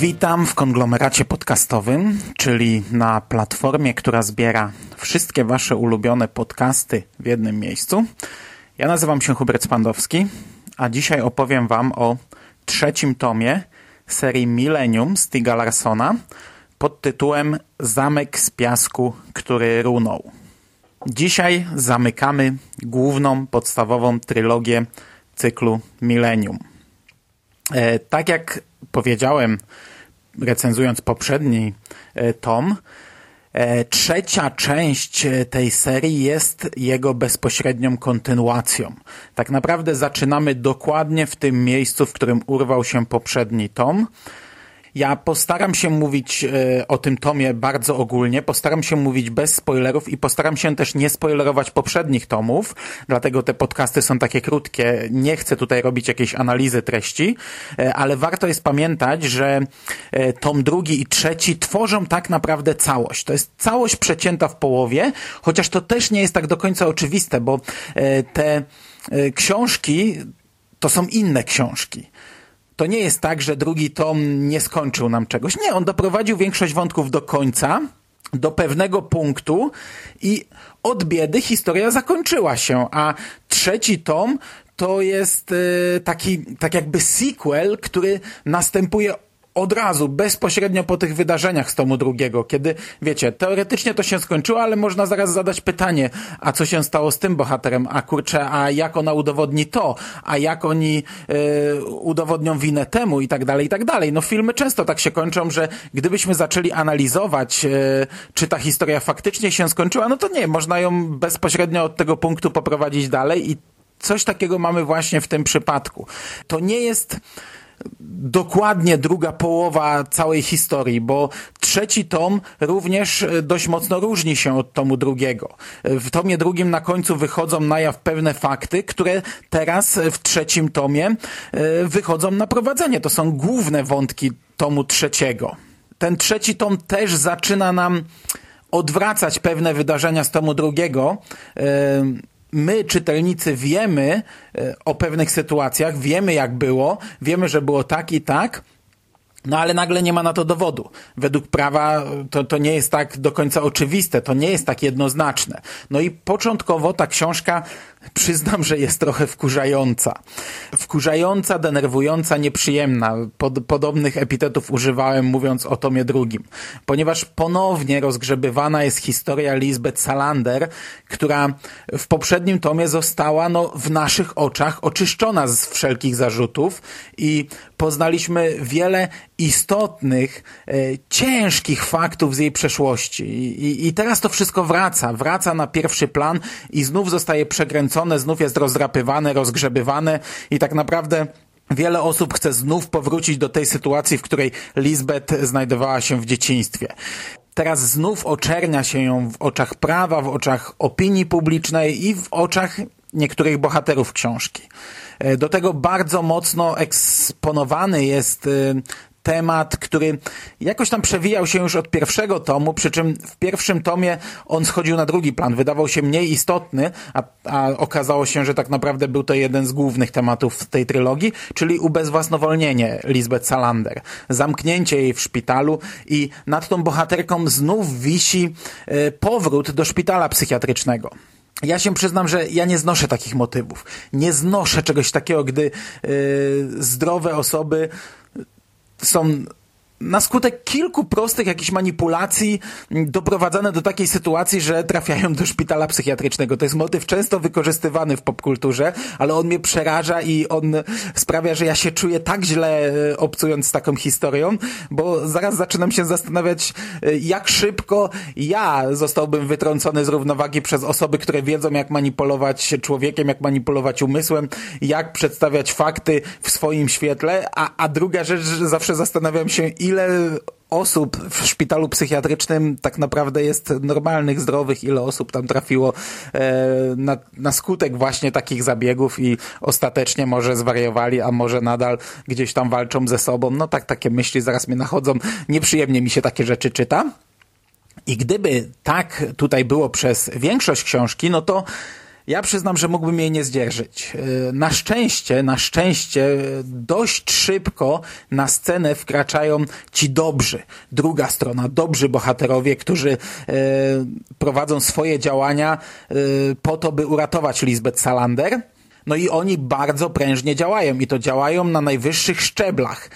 Witam w konglomeracie podcastowym, czyli na platformie, która zbiera wszystkie Wasze ulubione podcasty w jednym miejscu. Ja nazywam się Hubert Spandowski, a dzisiaj opowiem Wam o trzecim tomie serii Millennium Stiga Larsona pod tytułem Zamek z piasku, który runął. Dzisiaj zamykamy główną, podstawową trylogię cyklu Millennium. E, tak jak powiedziałem, recenzując poprzedni e, tom, e, trzecia część tej serii jest jego bezpośrednią kontynuacją. Tak naprawdę zaczynamy dokładnie w tym miejscu, w którym urwał się poprzedni tom. Ja postaram się mówić e, o tym tomie bardzo ogólnie, postaram się mówić bez spoilerów i postaram się też nie spoilerować poprzednich tomów, dlatego te podcasty są takie krótkie. Nie chcę tutaj robić jakiejś analizy treści, e, ale warto jest pamiętać, że e, tom drugi i trzeci tworzą tak naprawdę całość. To jest całość przecięta w połowie, chociaż to też nie jest tak do końca oczywiste, bo te książki to są inne książki to nie jest tak, że drugi tom nie skończył nam czegoś. Nie, on doprowadził większość wątków do końca, do pewnego punktu i od biedy historia zakończyła się, a trzeci tom to jest y, taki, tak jakby sequel, który następuje od razu, bezpośrednio po tych wydarzeniach z tomu drugiego, kiedy, wiecie, teoretycznie to się skończyło, ale można zaraz zadać pytanie, a co się stało z tym bohaterem, a kurczę, a jak ona udowodni to, a jak oni y, udowodnią winę temu i tak dalej, i tak dalej. No filmy często tak się kończą, że gdybyśmy zaczęli analizować, y, czy ta historia faktycznie się skończyła, no to nie, można ją bezpośrednio od tego punktu poprowadzić dalej i coś takiego mamy właśnie w tym przypadku. To nie jest dokładnie druga połowa całej historii, bo trzeci tom również e, dość mocno różni się od tomu drugiego. W tomie drugim na końcu wychodzą na jaw pewne fakty, które teraz w trzecim tomie e, wychodzą na prowadzenie. To są główne wątki tomu trzeciego. Ten trzeci tom też zaczyna nam odwracać pewne wydarzenia z tomu drugiego e, my, czytelnicy, wiemy e, o pewnych sytuacjach, wiemy jak było, wiemy, że było tak i tak, no ale nagle nie ma na to dowodu. Według prawa to, to nie jest tak do końca oczywiste, to nie jest tak jednoznaczne. No i początkowo ta książka przyznam, że jest trochę wkurzająca. Wkurzająca, denerwująca, nieprzyjemna. Pod, podobnych epitetów używałem mówiąc o tomie drugim. Ponieważ ponownie rozgrzebywana jest historia Lisbeth Salander, która w poprzednim tomie została no, w naszych oczach oczyszczona z wszelkich zarzutów i poznaliśmy wiele istotnych, e, ciężkich faktów z jej przeszłości. I, I teraz to wszystko wraca, wraca na pierwszy plan i znów zostaje przekręcone, znów jest rozdrapywane, rozgrzebywane i tak naprawdę Wiele osób chce znów powrócić do tej sytuacji, w której Lisbeth znajdowała się w dzieciństwie. Teraz znów oczernia się ją w oczach prawa, w oczach opinii publicznej i w oczach niektórych bohaterów książki. E, do tego bardzo mocno eksponowany jest e, temat, który jakoś tam przewijał się już od pierwszego tomu, przy czym w pierwszym tomie on schodził na drugi plan, wydawał się mniej istotny, a, a okazało się, że tak naprawdę był to jeden z głównych tematów tej trylogii, czyli ubezwłasnowolnienie Lisbeth Salander, zamknięcie jej w szpitalu i nad tą bohaterką znów wisi y, powrót do szpitala psychiatrycznego. Ja się przyznam, że ja nie znoszę takich motywów. Nie znoszę czegoś takiego, gdy yy, zdrowe osoby są na skutek kilku prostych jakichś manipulacji doprowadzane do takiej sytuacji, że trafiają do szpitala psychiatrycznego. To jest motyw często wykorzystywany w popkulturze, ale on mnie przeraża i on sprawia, że ja się czuję tak źle e, obcując z taką historią, bo zaraz zaczynam się zastanawiać, e, jak szybko ja zostałbym wytrącony z równowagi przez osoby, które wiedzą, jak manipulować człowiekiem, jak manipulować umysłem, jak przedstawiać fakty w swoim świetle, a, a druga rzecz, że zawsze zastanawiam się, ile osób w szpitalu psychiatrycznym tak naprawdę jest normalnych, zdrowych, ile osób tam trafiło e, na, na skutek właśnie takich zabiegów i ostatecznie może zwariowali, a może nadal gdzieś tam walczą ze sobą. No tak, takie myśli zaraz mnie nachodzą. Nieprzyjemnie mi się takie rzeczy czyta. I gdyby tak tutaj było przez większość książki, no to ja przyznam, że mógłbym jej nie zdzierżyć. E, na szczęście, na szczęście dość szybko na scenę wkraczają ci dobrzy. Druga strona, dobrzy bohaterowie, którzy e, prowadzą swoje działania e, po to, by uratować Lisbeth Salander. No i oni bardzo prężnie działają i to działają na najwyższych szczeblach.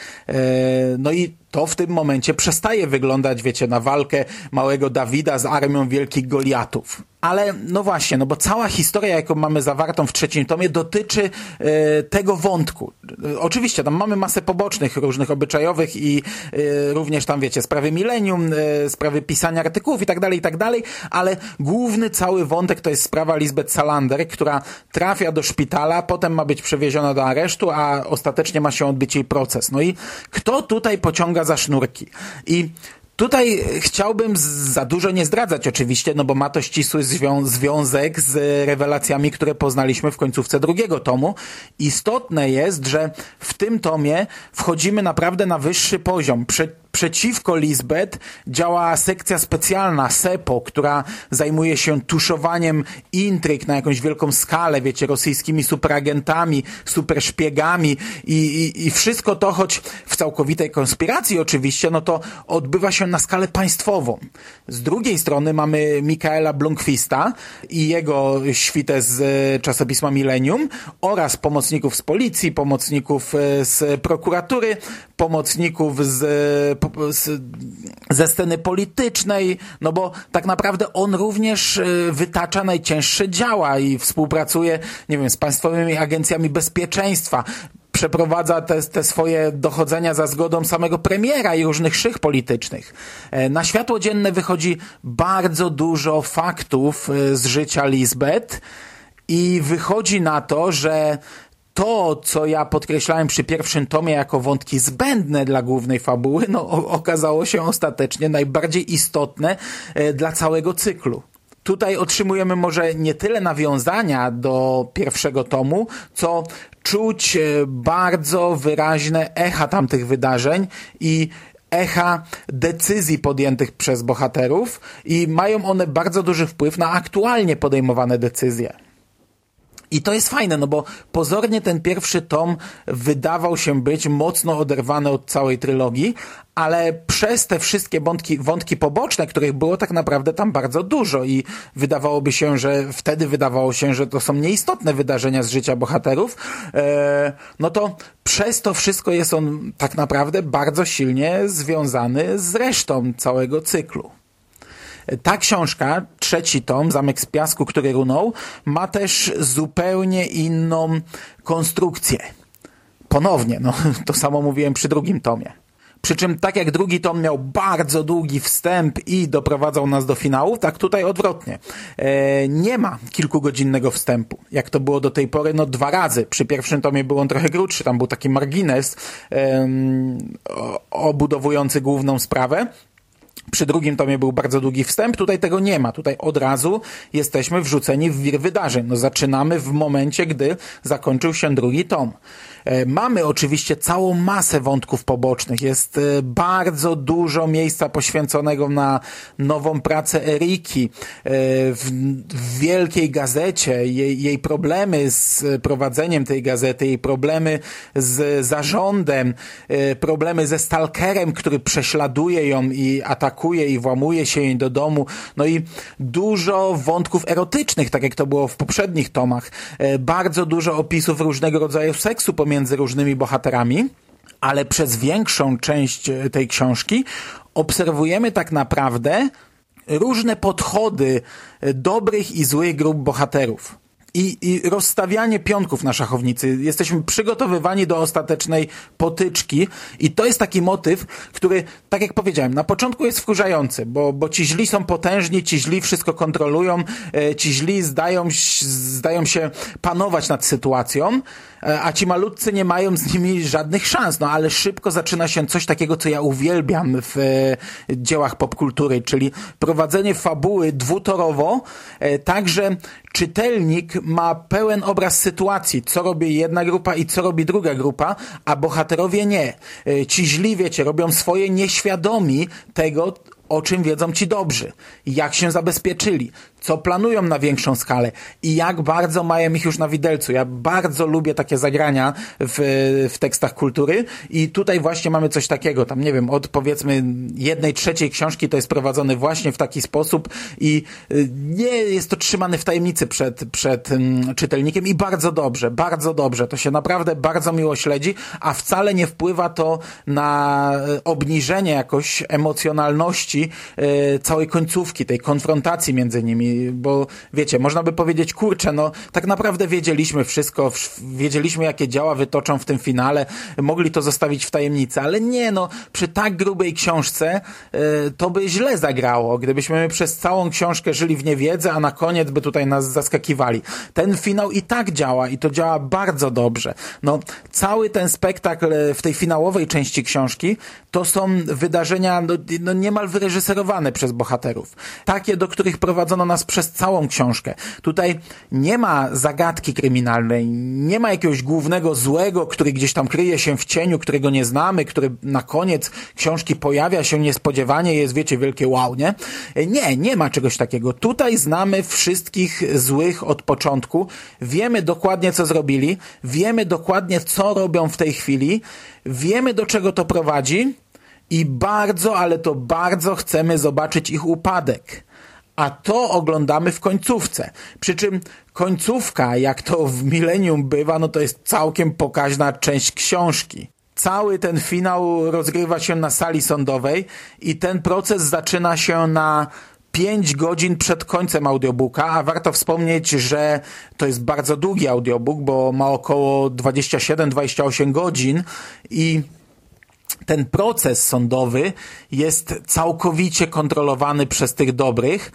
No i to w tym momencie przestaje wyglądać, wiecie, na walkę małego Dawida z armią wielkich Goliatów. Ale no właśnie, no bo cała historia, jaką mamy zawartą w trzecim tomie, dotyczy e, tego wątku. Oczywiście tam mamy masę pobocznych, różnych obyczajowych i e, również tam, wiecie, sprawy milenium, e, sprawy pisania artykułów i tak dalej, i tak dalej, ale główny cały wątek to jest sprawa Lisbeth Salander, która trafia do szpitala, potem ma być przewieziona do aresztu, a ostatecznie ma się odbyć jej proces. No i kto tutaj pociąga za sznurki? I Tutaj chciałbym za dużo nie zdradzać oczywiście, no bo ma to ścisły zwią związek z rewelacjami, które poznaliśmy w końcówce drugiego tomu. Istotne jest, że w tym tomie wchodzimy naprawdę na wyższy poziom. Prze przeciwko Lisbeth działa sekcja specjalna SEPO, która zajmuje się tuszowaniem intryg na jakąś wielką skalę, wiecie, rosyjskimi superagentami, superszpiegami i, i, i wszystko to, choć w całkowitej konspiracji oczywiście, no to odbywa się na skalę państwową. Z drugiej strony mamy Mikaela Blomqvista i jego świtę z e, czasopisma Millennium oraz pomocników z policji, pomocników e, z prokuratury, pomocników z, z, ze sceny politycznej, no bo tak naprawdę on również e, wytacza najcięższe działa i współpracuje, nie wiem, z państwowymi agencjami bezpieczeństwa przeprowadza te, te swoje dochodzenia za zgodą samego premiera i różnych szych politycznych. E, na światło dzienne wychodzi bardzo dużo faktów e, z życia Lisbeth i wychodzi na to, że to, co ja podkreślałem przy pierwszym tomie jako wątki zbędne dla głównej fabuły, no okazało się ostatecznie najbardziej istotne e, dla całego cyklu. Tutaj otrzymujemy może nie tyle nawiązania do pierwszego tomu, co czuć e, bardzo wyraźne echa tamtych wydarzeń i echa decyzji podjętych przez bohaterów i mają one bardzo duży wpływ na aktualnie podejmowane decyzje. I to jest fajne, no bo pozornie ten pierwszy tom wydawał się być mocno oderwany od całej trylogii, ale przez te wszystkie wątki, wątki poboczne, których było tak naprawdę tam bardzo dużo i wydawałoby się, że wtedy wydawało się, że to są nieistotne wydarzenia z życia bohaterów, e, no to przez to wszystko jest on tak naprawdę bardzo silnie związany z resztą całego cyklu. Ta książka, trzeci tom, Zamek z Piasku, który runął, ma też zupełnie inną konstrukcję. Ponownie, no to samo mówiłem przy drugim tomie. Przy czym tak jak drugi tom miał bardzo długi wstęp i doprowadzał nas do finału, tak tutaj odwrotnie. E, nie ma kilkugodzinnego wstępu. Jak to było do tej pory, no dwa razy. Przy pierwszym tomie był on trochę krótszy, tam był taki margines e, obudowujący główną sprawę. Przy drugim tomie był bardzo długi wstęp, tutaj tego nie ma. Tutaj od razu jesteśmy wrzuceni w wir wydarzeń. No, zaczynamy w momencie, gdy zakończył się drugi tom. E, mamy oczywiście całą masę wątków pobocznych. Jest e, bardzo dużo miejsca poświęconego na nową pracę Eriki e, w, wielkiej gazecie, jej, jej problemy z prowadzeniem tej gazety, jej problemy z zarządem, problemy ze stalkerem, który prześladuje ją i atakuje i włamuje się jej do domu. No i dużo wątków erotycznych, tak jak to było w poprzednich tomach. Bardzo dużo opisów różnego rodzaju seksu pomiędzy różnymi bohaterami. ale przez większą część e, tej książki obserwujemy tak naprawdę różne podchody e, dobrych i złych grup bohaterów i, i rozstawianie pionków na szachownicy. Jesteśmy przygotowywani do ostatecznej potyczki i to jest taki motyw, który, tak jak powiedziałem, na początku jest wkurzający, bo, bo ci źli są potężni, ci źli wszystko kontrolują, e, ci źli zdają, zdają się panować nad sytuacją, e, a ci malutcy nie mają z nimi żadnych szans. No ale szybko zaczyna się coś takiego, co ja uwielbiam w e, dziełach popkultury, czyli prowadzenie fabuły dwutorowo, tak, że czytelnik ma pełen obraz sytuacji, co robi jedna grupa i co robi druga grupa, a bohaterowie nie. E, ci źli, wiecie, robią swoje nieświadomi tego, o czym wiedzą ci dobrzy, jak się zabezpieczyli, co planują na większą skalę i jak bardzo mają ich już na widelcu. Ja bardzo lubię takie zagrania w, w tekstach kultury i tutaj właśnie mamy coś takiego. Tam nie wiem, od powiedzmy jednej trzeciej książki to jest prowadzone właśnie w taki sposób i y, nie jest to trzymane w tajemnicy przed, przed um, czytelnikiem i bardzo dobrze, bardzo dobrze. To się naprawdę bardzo miło śledzi, a wcale nie wpływa to na y, obniżenie jakoś emocjonalności y, całej końcówki, tej konfrontacji między nimi bo wiecie, można by powiedzieć, kurczę, no tak naprawdę wiedzieliśmy wszystko, wiedzieliśmy jakie działa wytoczą w tym finale, mogli to zostawić w tajemnicy, ale nie, no przy tak grubej książce y, to by źle zagrało, gdybyśmy przez całą książkę żyli w niewiedzy, a na koniec by tutaj nas zaskakiwali. Ten finał i tak działa i to działa bardzo dobrze. No, cały ten spektakl w tej finałowej części książki to są wydarzenia no, no niemal wyreżyserowane przez bohaterów. Takie, do których prowadzono nas przez całą książkę. Tutaj nie ma zagadki kryminalnej, nie ma jakiegoś głównego złego, który gdzieś tam kryje się w cieniu, którego nie znamy, który na koniec książki pojawia się niespodziewanie, jest wiecie, wielkie wow, nie? Nie, nie ma czegoś takiego. Tutaj znamy wszystkich złych od początku, wiemy dokładnie co zrobili, wiemy dokładnie co robią w tej chwili, wiemy do czego to prowadzi i bardzo, ale to bardzo chcemy zobaczyć ich upadek a to oglądamy w końcówce. Przy czym końcówka, jak to w Millennium bywa, no to jest całkiem pokaźna część książki. Cały ten finał rozgrywa się na sali sądowej i ten proces zaczyna się na 5 godzin przed końcem audiobooka, a warto wspomnieć, że to jest bardzo długi audiobook, bo ma około 27-28 godzin i ten proces sądowy jest całkowicie kontrolowany przez tych dobrych,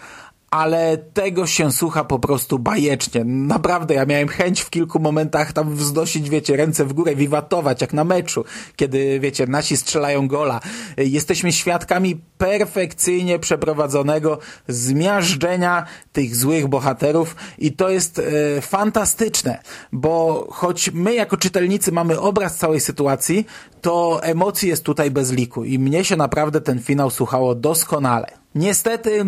ale tego się słucha po prostu bajecznie. Naprawdę, ja miałem chęć w kilku momentach tam wznosić, wiecie, ręce w górę, wiwatować, jak na meczu, kiedy, wiecie, nasi strzelają gola. Jesteśmy świadkami perfekcyjnie przeprowadzonego zmiażdżenia tych złych bohaterów i to jest e, fantastyczne, bo choć my jako czytelnicy mamy obraz całej sytuacji, to emocji jest tutaj bez liku i mnie się naprawdę ten finał słuchało doskonale. Niestety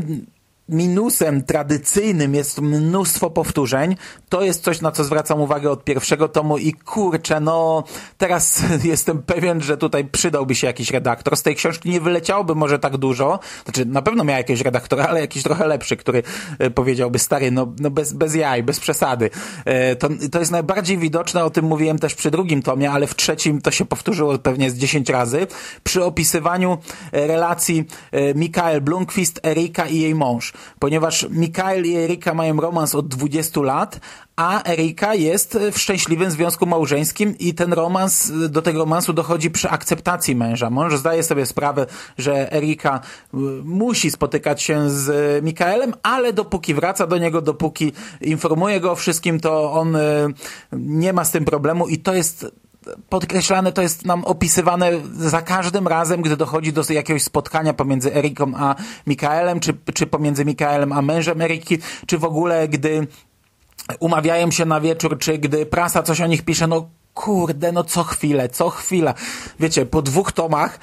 minusem tradycyjnym jest mnóstwo powtórzeń. To jest coś, na co zwracam uwagę od pierwszego tomu i kurczę, no teraz jestem pewien, że tutaj przydałby się jakiś redaktor. Z tej książki nie wyleciałoby może tak dużo. Znaczy, na pewno miał jakiegoś redaktora, ale jakiś trochę lepszy, który e, powiedziałby, stary, no, no bez, bez jaj, bez przesady. E, to, to jest najbardziej widoczne, o tym mówiłem też przy drugim tomie, ale w trzecim to się powtórzyło pewnie z 10 razy. Przy opisywaniu e, relacji Mikael Blomqvist, Erika i jej mąż ponieważ Mikael i Erika mają romans od 20 lat, a Erika jest w szczęśliwym związku małżeńskim i ten romans, do tego romansu dochodzi przy akceptacji męża. Mąż zdaje sobie sprawę, że Erika y, musi spotykać się z Mikaelem, ale dopóki wraca do niego, dopóki informuje go o wszystkim, to on y, nie ma z tym problemu i to jest podkreślane, to jest nam opisywane za każdym razem, gdy dochodzi do jakiegoś spotkania pomiędzy Eriką a Mikaelem, czy, czy pomiędzy Mikaelem a mężem Eriki, czy w ogóle gdy umawiają się na wieczór, czy gdy prasa coś o nich pisze, no kurde, no co chwilę, co chwila. Wiecie, po dwóch tomach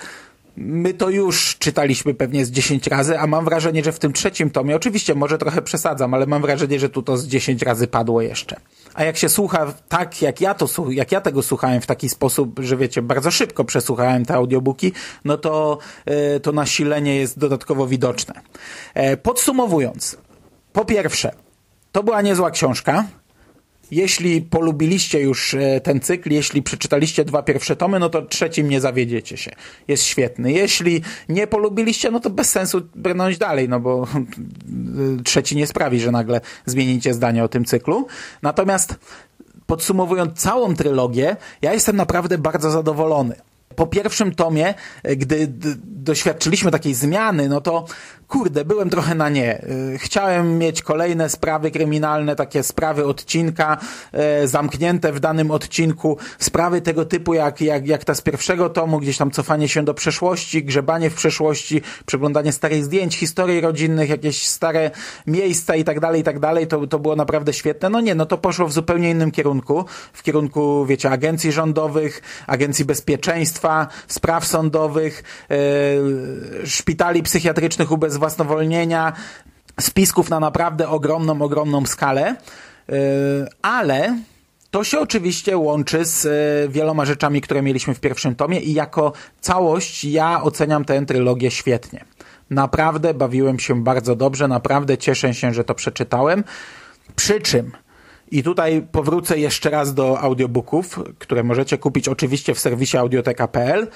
my to już czytaliśmy pewnie z 10 razy, a mam wrażenie, że w tym trzecim tomie, oczywiście może trochę przesadzam, ale mam wrażenie, że tu to z 10 razy padło jeszcze. A jak się słucha tak, jak ja to jak ja tego słuchałem w taki sposób, że wiecie, bardzo szybko przesłuchałem te audiobooki, no to, e, to nasilenie jest dodatkowo widoczne. E, podsumowując, po pierwsze, to była niezła książka, Jeśli polubiliście już e, ten cykl, jeśli przeczytaliście dwa pierwsze tomy, no to trzecim nie zawiedziecie się. Jest świetny. Jeśli nie polubiliście, no to bez sensu brnąć dalej, no bo trzeci nie sprawi, że nagle zmienicie zdanie o tym cyklu. Natomiast podsumowując całą trylogię, ja jestem naprawdę bardzo zadowolony po pierwszym tomie, e, gdy doświadczyliśmy takiej zmiany, no to kurde, byłem trochę na nie. Y, chciałem mieć kolejne sprawy kryminalne, takie sprawy odcinka, e, zamknięte w danym odcinku, sprawy tego typu jak, jak, jak ta z pierwszego tomu, gdzieś tam cofanie się do przeszłości, grzebanie w przeszłości, przeglądanie starych zdjęć, historii rodzinnych, jakieś stare miejsca i tak dalej, i tak dalej, to, było naprawdę świetne. No nie, no to poszło w zupełnie innym kierunku, w kierunku, wiecie, agencji rządowych, agencji bezpieczeństwa, spraw sądowych, e, szpitali psychiatrycznych ubezwłasnowolnionych, ubezwłasnowolnienia, spisków na naprawdę ogromną, ogromną skalę, e, ale to się oczywiście łączy z e, wieloma rzeczami, które mieliśmy w pierwszym tomie i jako całość ja oceniam tę trylogię świetnie. Naprawdę bawiłem się bardzo dobrze, naprawdę cieszę się, że to przeczytałem. Przy czym, i tutaj powrócę jeszcze raz do audiobooków, które możecie kupić oczywiście w serwisie audioteka.pl.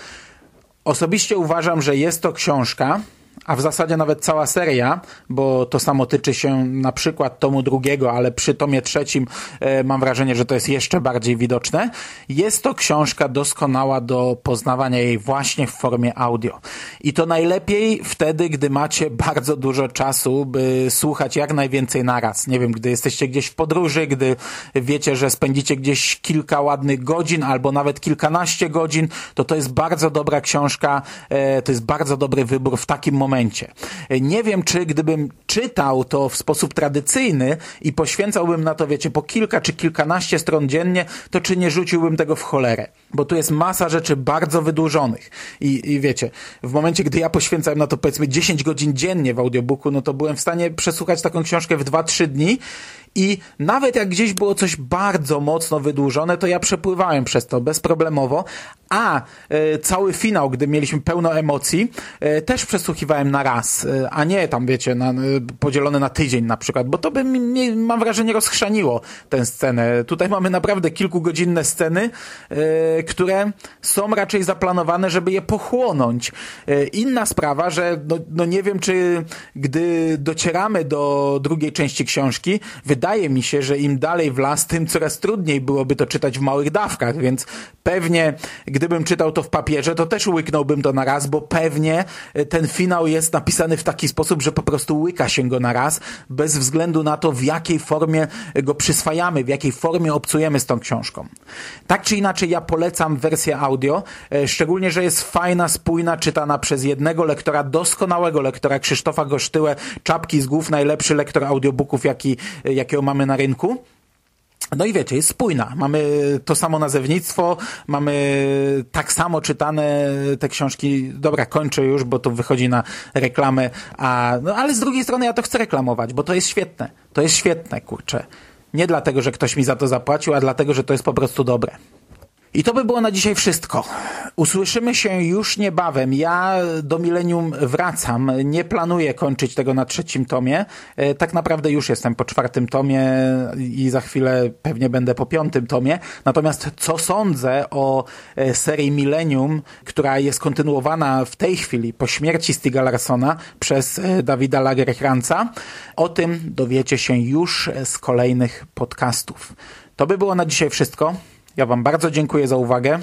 Osobiście uważam, że jest to książka, a w zasadzie nawet cała seria, bo to samo tyczy się na przykład tomu drugiego, ale przy tomie trzecim e, mam wrażenie, że to jest jeszcze bardziej widoczne. Jest to książka doskonała do poznawania jej właśnie w formie audio. I to najlepiej wtedy, gdy macie bardzo dużo czasu, by słuchać jak najwięcej naraz. Nie wiem, gdy jesteście gdzieś w podróży, gdy wiecie, że spędzicie gdzieś kilka ładnych godzin albo nawet kilkanaście godzin, to to jest bardzo dobra książka, e, to jest bardzo dobry wybór w takim momencie. Nie wiem, czy gdybym czytał to w sposób tradycyjny i poświęcałbym na to, wiecie, po kilka czy kilkanaście stron dziennie, to czy nie rzuciłbym tego w cholerę. Bo tu jest masa rzeczy bardzo wydłużonych. I, i wiecie, w momencie, gdy ja poświęcałem na to powiedzmy 10 godzin dziennie w audiobooku, no to byłem w stanie przesłuchać taką książkę w 2-3 dni i nawet jak gdzieś było coś bardzo mocno wydłużone, to ja przepływałem przez to bezproblemowo, a e, cały finał, gdy mieliśmy pełno emocji, e, też przesłuchiwałem na raz, e, a nie tam, wiecie, na, podzielone na tydzień na przykład, bo to by mnie, mam wrażenie, rozchrzaniło tę scenę. Tutaj mamy naprawdę kilkugodzinne sceny, które są raczej zaplanowane, żeby je pochłonąć. Inna sprawa, że no, no nie wiem, czy gdy docieramy do drugiej części książki, wydaje mi się, że im dalej w las, tym coraz trudniej byłoby to czytać w małych dawkach, więc pewnie gdybym czytał to w papierze, to też łyknąłbym to na raz, bo pewnie e, ten finał jest napisany w taki sposób, że po prostu łyka się go na raz, bez względu na to, w jakiej formie go przyswajamy, w jakiej formie obcujemy z tą książką. Tak czy inaczej, ja polecam wersję audio, e, szczególnie, że jest fajna, spójna, czytana przez jednego lektora, doskonałego lektora, Krzysztofa Gosztyłę, czapki z głów, najlepszy lektor audiobooków, jaki, e, jakiego mamy na rynku. No i wiecie, jest spójna. Mamy to samo nazewnictwo, mamy tak samo czytane te książki. Dobra, kończę już, bo to wychodzi na reklamę, a, no, ale z drugiej strony ja to chcę reklamować, bo to jest świetne. To jest świetne, kurczę. Nie dlatego, że ktoś mi za to zapłacił, a dlatego, że to jest po prostu dobre. I to by było na dzisiaj wszystko. Usłyszymy się już niebawem. Ja do Millennium wracam. Nie planuję kończyć tego na trzecim tomie. E, tak naprawdę już jestem po czwartym tomie i za chwilę pewnie będę po piątym tomie. Natomiast co sądzę o e, serii Millennium, która jest kontynuowana w tej chwili po śmierci Stiga Larsona przez e, Dawida Lagercrantza, o tym dowiecie się już z kolejnych podcastów. To by było na dzisiaj wszystko. Ja Wam bardzo dziękuję za uwagę.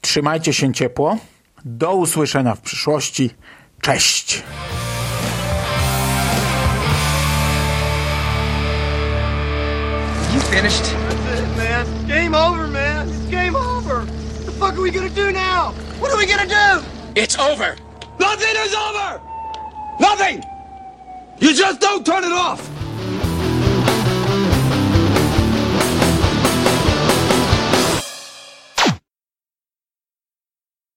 Trzymajcie się ciepło. Do usłyszenia w przyszłości. Cześć! You finished? That's it, man. Game over, man. It's game over. What the fuck are we gonna do now? What are we gonna do? It's over. Nothing is over! Nothing! You just don't turn it off!